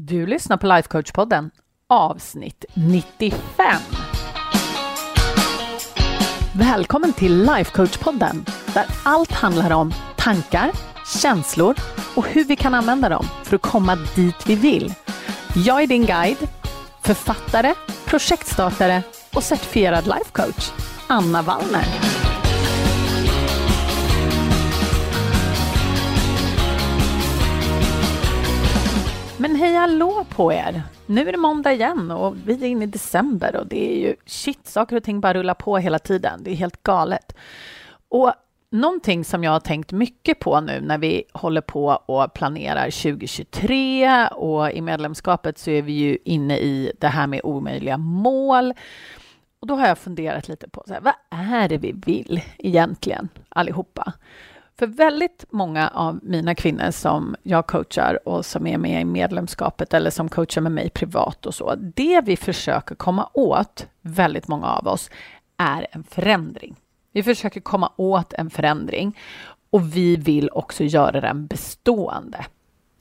Du lyssnar på Lifecoach-podden avsnitt 95. Välkommen till Lifecoach-podden där allt handlar om tankar, känslor och hur vi kan använda dem för att komma dit vi vill. Jag är din guide, författare, projektstartare och certifierad lifecoach, Anna Wallner. Hej hallå på er! Nu är det måndag igen och vi är inne i december och det är ju shit, saker och ting bara rullar på hela tiden. Det är helt galet. Och någonting som jag har tänkt mycket på nu när vi håller på och planerar 2023 och i medlemskapet så är vi ju inne i det här med omöjliga mål. Och då har jag funderat lite på så här, vad är det vi vill egentligen allihopa? För väldigt många av mina kvinnor som jag coachar och som är med i medlemskapet eller som coachar med mig privat och så, det vi försöker komma åt, väldigt många av oss, är en förändring. Vi försöker komma åt en förändring och vi vill också göra den bestående.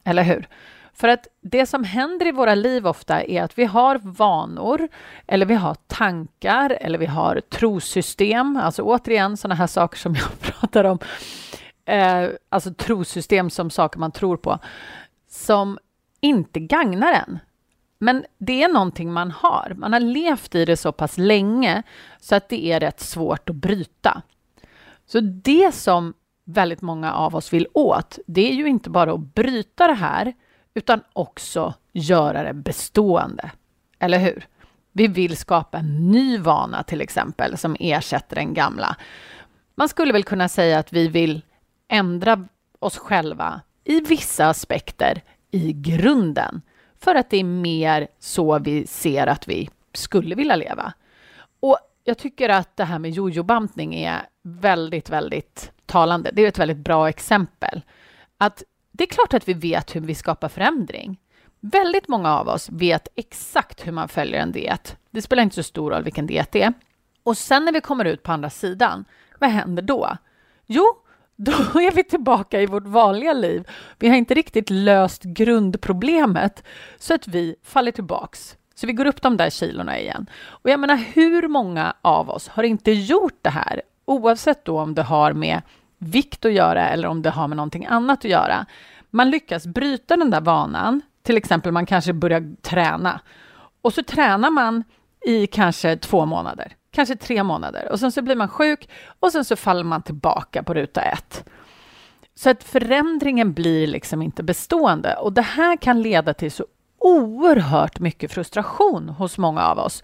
Eller hur? För att det som händer i våra liv ofta är att vi har vanor eller vi har tankar eller vi har trosystem, alltså återigen sådana här saker som jag pratar om eh, alltså trosystem som saker man tror på, som inte gagnar en. Men det är någonting man har. Man har levt i det så pass länge så att det är rätt svårt att bryta. Så det som väldigt många av oss vill åt, det är ju inte bara att bryta det här, utan också göra det bestående. Eller hur? Vi vill skapa en ny vana till exempel som ersätter den gamla. Man skulle väl kunna säga att vi vill ändra oss själva i vissa aspekter i grunden för att det är mer så vi ser att vi skulle vilja leva. Och jag tycker att det här med jojobantning är väldigt, väldigt talande. Det är ett väldigt bra exempel. Att det är klart att vi vet hur vi skapar förändring. Väldigt många av oss vet exakt hur man följer en diet. Det spelar inte så stor roll vilken diet det är. Och sen när vi kommer ut på andra sidan, vad händer då? Jo, då är vi tillbaka i vårt vanliga liv. Vi har inte riktigt löst grundproblemet så att vi faller tillbaks. Så vi går upp de där kilorna igen. Och jag menar, hur många av oss har inte gjort det här? Oavsett då om det har med vikt att göra eller om det har med någonting annat att göra. Man lyckas bryta den där vanan. Till exempel, man kanske börjar träna och så tränar man i kanske två månader kanske tre månader och sen så blir man sjuk och sen så faller man tillbaka på ruta ett. Så att förändringen blir liksom inte bestående och det här kan leda till så oerhört mycket frustration hos många av oss.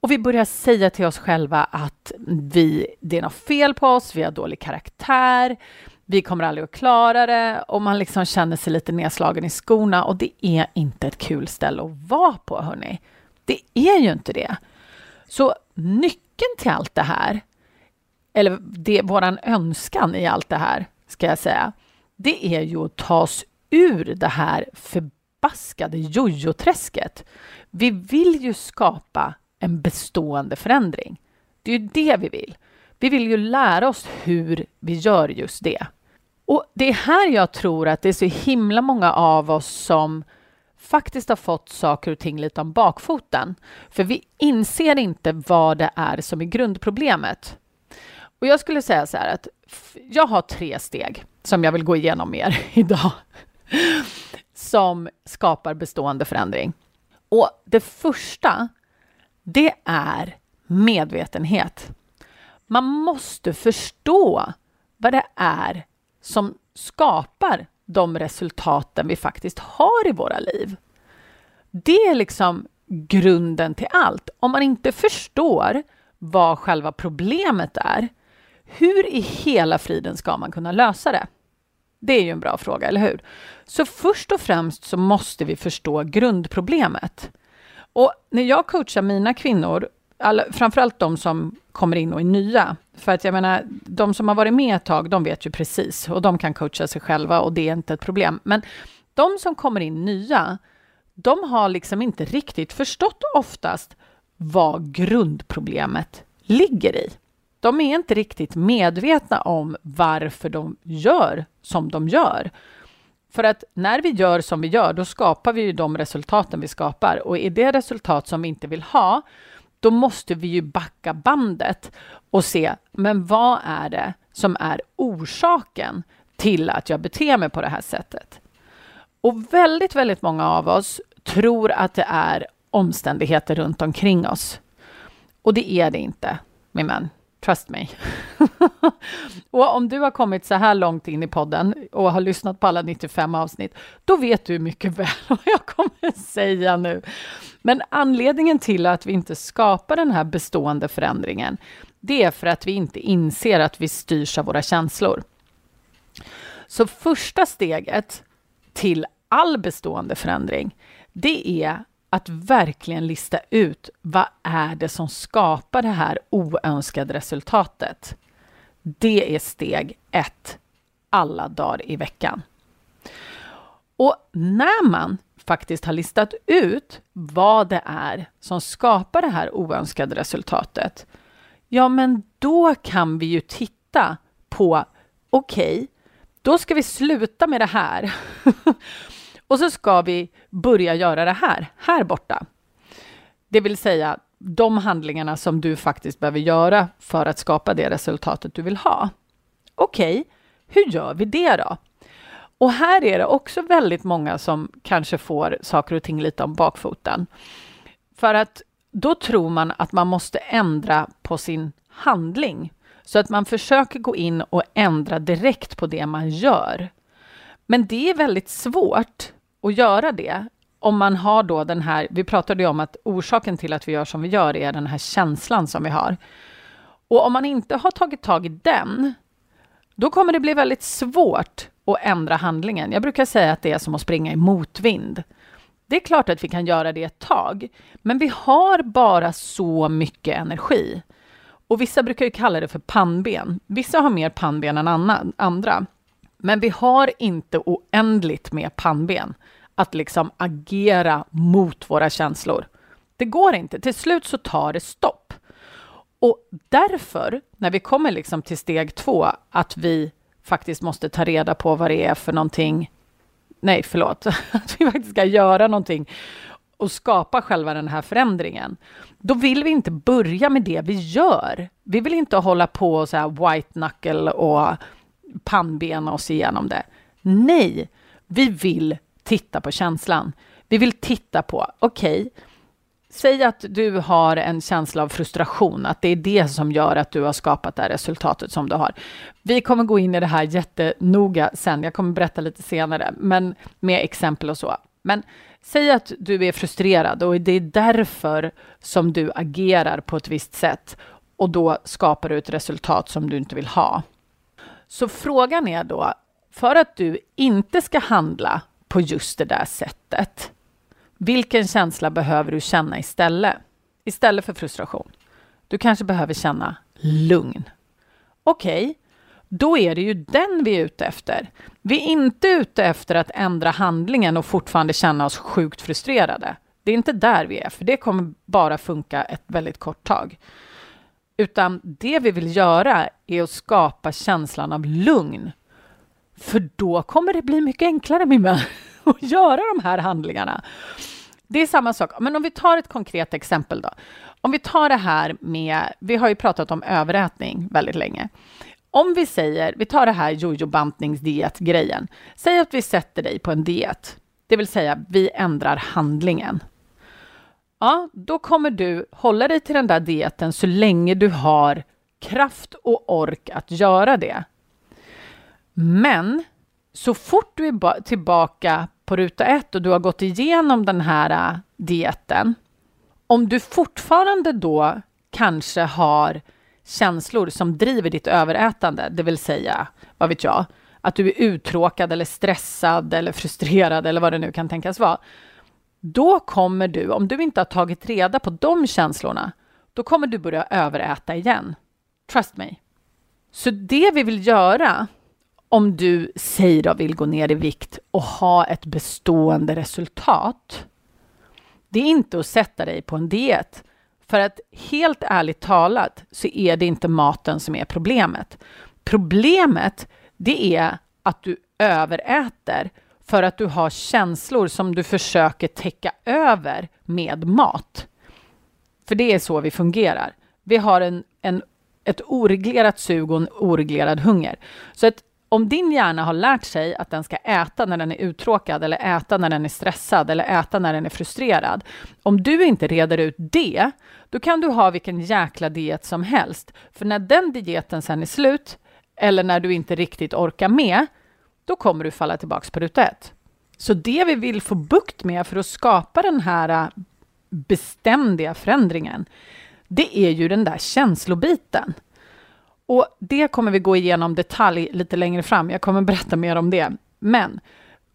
Och vi börjar säga till oss själva att vi, det är något fel på oss, vi har dålig karaktär, vi kommer aldrig att klara det och man liksom känner sig lite nedslagen i skorna och det är inte ett kul ställe att vara på, hörni. Det är ju inte det. Så nyckeln Nyckeln till allt det här, eller det, våran önskan i allt det här, ska jag säga, det är ju att ta oss ur det här förbaskade jojoträsket. Vi vill ju skapa en bestående förändring. Det är ju det vi vill. Vi vill ju lära oss hur vi gör just det. Och det är här jag tror att det är så himla många av oss som faktiskt har fått saker och ting lite om bakfoten. För vi inser inte vad det är som är grundproblemet. Och jag skulle säga så här att jag har tre steg som jag vill gå igenom med er idag som skapar bestående förändring. Och det första, det är medvetenhet. Man måste förstå vad det är som skapar de resultaten vi faktiskt har i våra liv. Det är liksom grunden till allt. Om man inte förstår vad själva problemet är, hur i hela friden ska man kunna lösa det? Det är ju en bra fråga, eller hur? Så först och främst så måste vi förstå grundproblemet. Och när jag coachar mina kvinnor, alla, framförallt de som kommer in och är nya, för att jag menar, de som har varit med ett tag, de vet ju precis och de kan coacha sig själva och det är inte ett problem. Men de som kommer in nya, de har liksom inte riktigt förstått oftast vad grundproblemet ligger i. De är inte riktigt medvetna om varför de gör som de gör. För att när vi gör som vi gör, då skapar vi ju de resultaten vi skapar. Och är det resultat som vi inte vill ha, då måste vi ju backa bandet och se, men vad är det som är orsaken till att jag beter mig på det här sättet? Och väldigt, väldigt många av oss tror att det är omständigheter runt omkring oss. Och det är det inte, min vän. Trust me. och om du har kommit så här långt in i podden och har lyssnat på alla 95 avsnitt, då vet du mycket väl vad jag kommer säga nu. Men anledningen till att vi inte skapar den här bestående förändringen, det är för att vi inte inser att vi styrs av våra känslor. Så första steget till all bestående förändring, det är att verkligen lista ut vad är det som skapar det här oönskade resultatet. Det är steg ett alla dagar i veckan. Och när man faktiskt har listat ut vad det är som skapar det här oönskade resultatet, ja, men då kan vi ju titta på, okej, okay, då ska vi sluta med det här. Och så ska vi börja göra det här, här borta. Det vill säga de handlingarna som du faktiskt behöver göra för att skapa det resultatet du vill ha. Okej, okay, hur gör vi det då? Och här är det också väldigt många som kanske får saker och ting lite om bakfoten. För att då tror man att man måste ändra på sin handling. Så att man försöker gå in och ändra direkt på det man gör. Men det är väldigt svårt att göra det om man har då den här, vi pratade ju om att orsaken till att vi gör som vi gör är den här känslan som vi har. Och om man inte har tagit tag i den, då kommer det bli väldigt svårt och ändra handlingen. Jag brukar säga att det är som att springa i motvind. Det är klart att vi kan göra det ett tag, men vi har bara så mycket energi. Och vissa brukar ju kalla det för pannben. Vissa har mer pannben än andra. Men vi har inte oändligt med pannben att liksom agera mot våra känslor. Det går inte. Till slut så tar det stopp. Och därför, när vi kommer liksom till steg två, att vi faktiskt måste ta reda på vad det är för någonting. Nej, förlåt. Att vi faktiskt ska göra någonting och skapa själva den här förändringen. Då vill vi inte börja med det vi gör. Vi vill inte hålla på och så här white knuckle och pannbena oss igenom det. Nej, vi vill titta på känslan. Vi vill titta på, okej, okay, säg att du har en känsla av frustration, att det är det som gör att du har skapat det här resultatet som du har. Vi kommer gå in i det här jättenoga sen, jag kommer berätta lite senare, men med exempel och så. Men säg att du är frustrerad och det är därför som du agerar på ett visst sätt och då skapar du ett resultat som du inte vill ha. Så frågan är då, för att du inte ska handla på just det där sättet, vilken känsla behöver du känna istället? Istället för frustration. Du kanske behöver känna lugn. Okej, okay, då är det ju den vi är ute efter. Vi är inte ute efter att ändra handlingen och fortfarande känna oss sjukt frustrerade. Det är inte där vi är, för det kommer bara funka ett väldigt kort tag. Utan det vi vill göra är att skapa känslan av lugn. För då kommer det bli mycket enklare, min vän, att göra de här handlingarna. Det är samma sak, men om vi tar ett konkret exempel då. Om vi tar det här med, vi har ju pratat om överätning väldigt länge. Om vi säger, vi tar det här jojo-bantningsdiet-grejen. Säg att vi sätter dig på en diet, det vill säga vi ändrar handlingen ja, då kommer du hålla dig till den där dieten så länge du har kraft och ork att göra det. Men så fort du är tillbaka på ruta ett och du har gått igenom den här äh, dieten, om du fortfarande då kanske har känslor som driver ditt överätande, det vill säga, vad vet jag, att du är uttråkad eller stressad eller frustrerad eller vad det nu kan tänkas vara, då kommer du, om du inte har tagit reda på de känslorna, då kommer du börja överäta igen. Trust me. Så det vi vill göra om du säger då vill gå ner i vikt och ha ett bestående resultat, det är inte att sätta dig på en diet. För att helt ärligt talat så är det inte maten som är problemet. Problemet, det är att du överäter för att du har känslor som du försöker täcka över med mat. För det är så vi fungerar. Vi har en, en, ett oreglerat sug och en oreglerad hunger. Så att om din hjärna har lärt sig att den ska äta när den är uttråkad eller äta när den är stressad eller äta när den är frustrerad. Om du inte reder ut det, då kan du ha vilken jäkla diet som helst. För när den dieten sen är slut, eller när du inte riktigt orkar med, då kommer du falla tillbaka på ruta ett. Så det vi vill få bukt med för att skapa den här äh, beständiga förändringen, det är ju den där känslobiten. Och det kommer vi gå igenom detalj lite längre fram. Jag kommer berätta mer om det. Men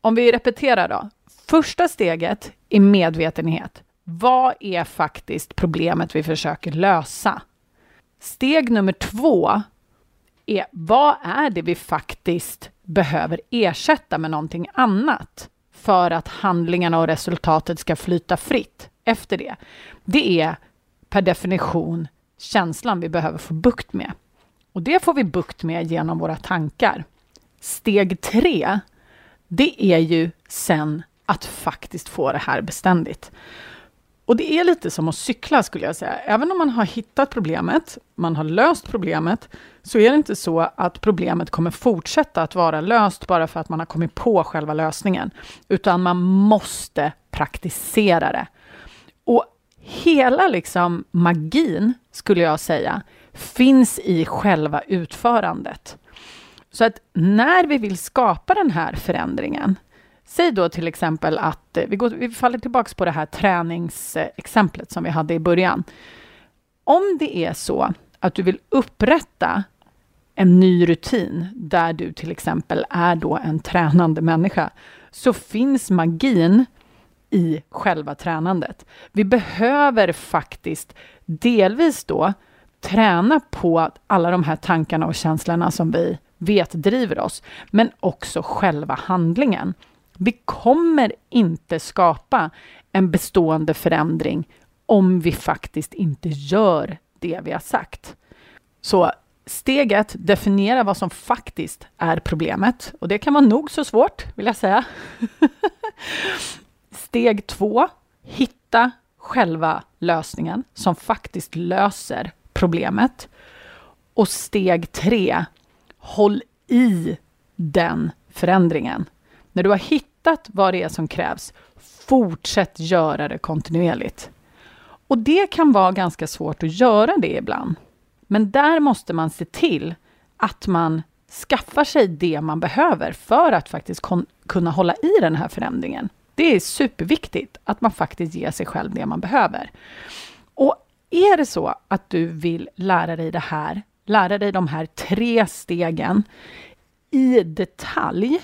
om vi repeterar då. Första steget är medvetenhet. Vad är faktiskt problemet vi försöker lösa? Steg nummer två är vad är det vi faktiskt behöver ersätta med någonting annat för att handlingarna och resultatet ska flyta fritt efter det. Det är per definition känslan vi behöver få bukt med. Och det får vi bukt med genom våra tankar. Steg tre, det är ju sen att faktiskt få det här beständigt. Och det är lite som att cykla skulle jag säga. Även om man har hittat problemet, man har löst problemet, så är det inte så att problemet kommer fortsätta att vara löst bara för att man har kommit på själva lösningen, utan man måste praktisera det. Och hela liksom magin, skulle jag säga, finns i själva utförandet. Så att när vi vill skapa den här förändringen, säg då till exempel att eh, vi, går, vi faller tillbaka på det här träningsexemplet som vi hade i början. Om det är så att du vill upprätta en ny rutin där du till exempel är då en tränande människa, så finns magin i själva tränandet. Vi behöver faktiskt delvis då träna på alla de här tankarna och känslorna som vi vet driver oss, men också själva handlingen. Vi kommer inte skapa en bestående förändring om vi faktiskt inte gör det vi har sagt. Så steget, definiera vad som faktiskt är problemet. Och det kan vara nog så svårt, vill jag säga. Steg två, hitta själva lösningen som faktiskt löser problemet. Och steg tre, håll i den förändringen. När du har hittat vad det är som krävs, fortsätt göra det kontinuerligt. Och det kan vara ganska svårt att göra det ibland. Men där måste man se till att man skaffar sig det man behöver för att faktiskt kunna hålla i den här förändringen. Det är superviktigt att man faktiskt ger sig själv det man behöver. Är det så att du vill lära dig det här, lära dig de här tre stegen i detalj,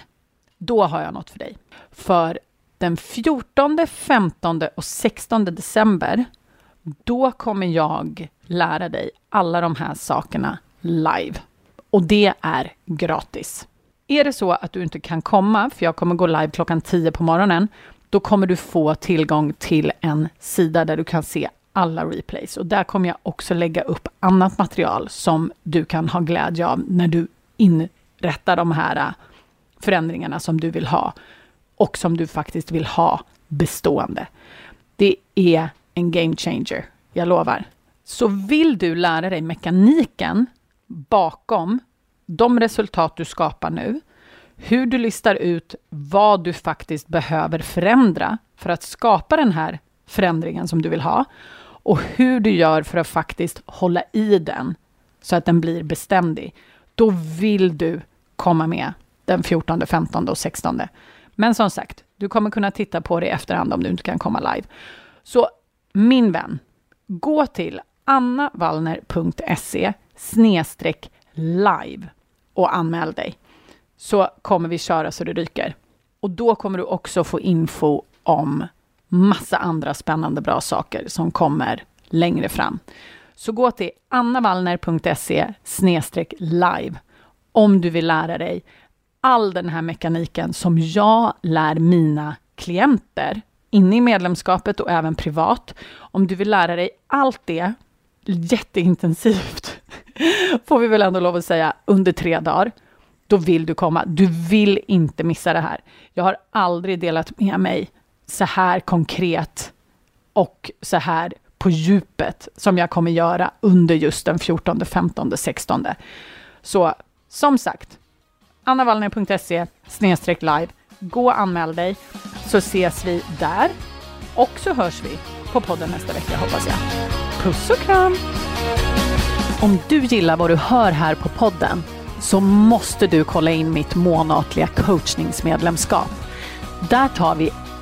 då har jag något för dig. För den 14, 15 och 16 december, då kommer jag lära dig alla de här sakerna live. Och det är gratis. Är det så att du inte kan komma, för jag kommer gå live klockan 10 på morgonen, då kommer du få tillgång till en sida där du kan se alla replays. Och där kommer jag också lägga upp annat material som du kan ha glädje av när du inrättar de här äh, förändringarna som du vill ha och som du faktiskt vill ha bestående. Det är en game changer, jag lovar. Så vill du lära dig mekaniken bakom de resultat du skapar nu, hur du listar ut vad du faktiskt behöver förändra för att skapa den här förändringen som du vill ha och hur du gör för att faktiskt hålla i den så att den blir beständig, då vill du komma med den 14, 15 och 16. Men som sagt, du kommer kunna titta på det i efterhand om du inte kan komma live. Så min vän, gå till annavallner.se snedstreck live och anmäl dig. Så kommer vi köra så det ryker. Och då kommer du också få info om massa andra spännande bra saker som kommer längre fram. Så gå till annavallner.se live om du vill lära dig all den här mekaniken som jag lär mina klienter inne i medlemskapet och även privat. Om du vill lära dig allt det jätteintensivt, får vi väl ändå lov att säga, under tre dagar. då vill du komma. Du vill inte missa det här. Jag har aldrig delat med mig så här konkret och så här på djupet som jag kommer göra under just den 14, 15, 16. Så som sagt, annavallner.se live. Gå och anmäl dig så ses vi där och så hörs vi på podden nästa vecka hoppas jag. Puss och kram! Om du gillar vad du hör här på podden så måste du kolla in mitt månatliga coachningsmedlemskap. Där tar vi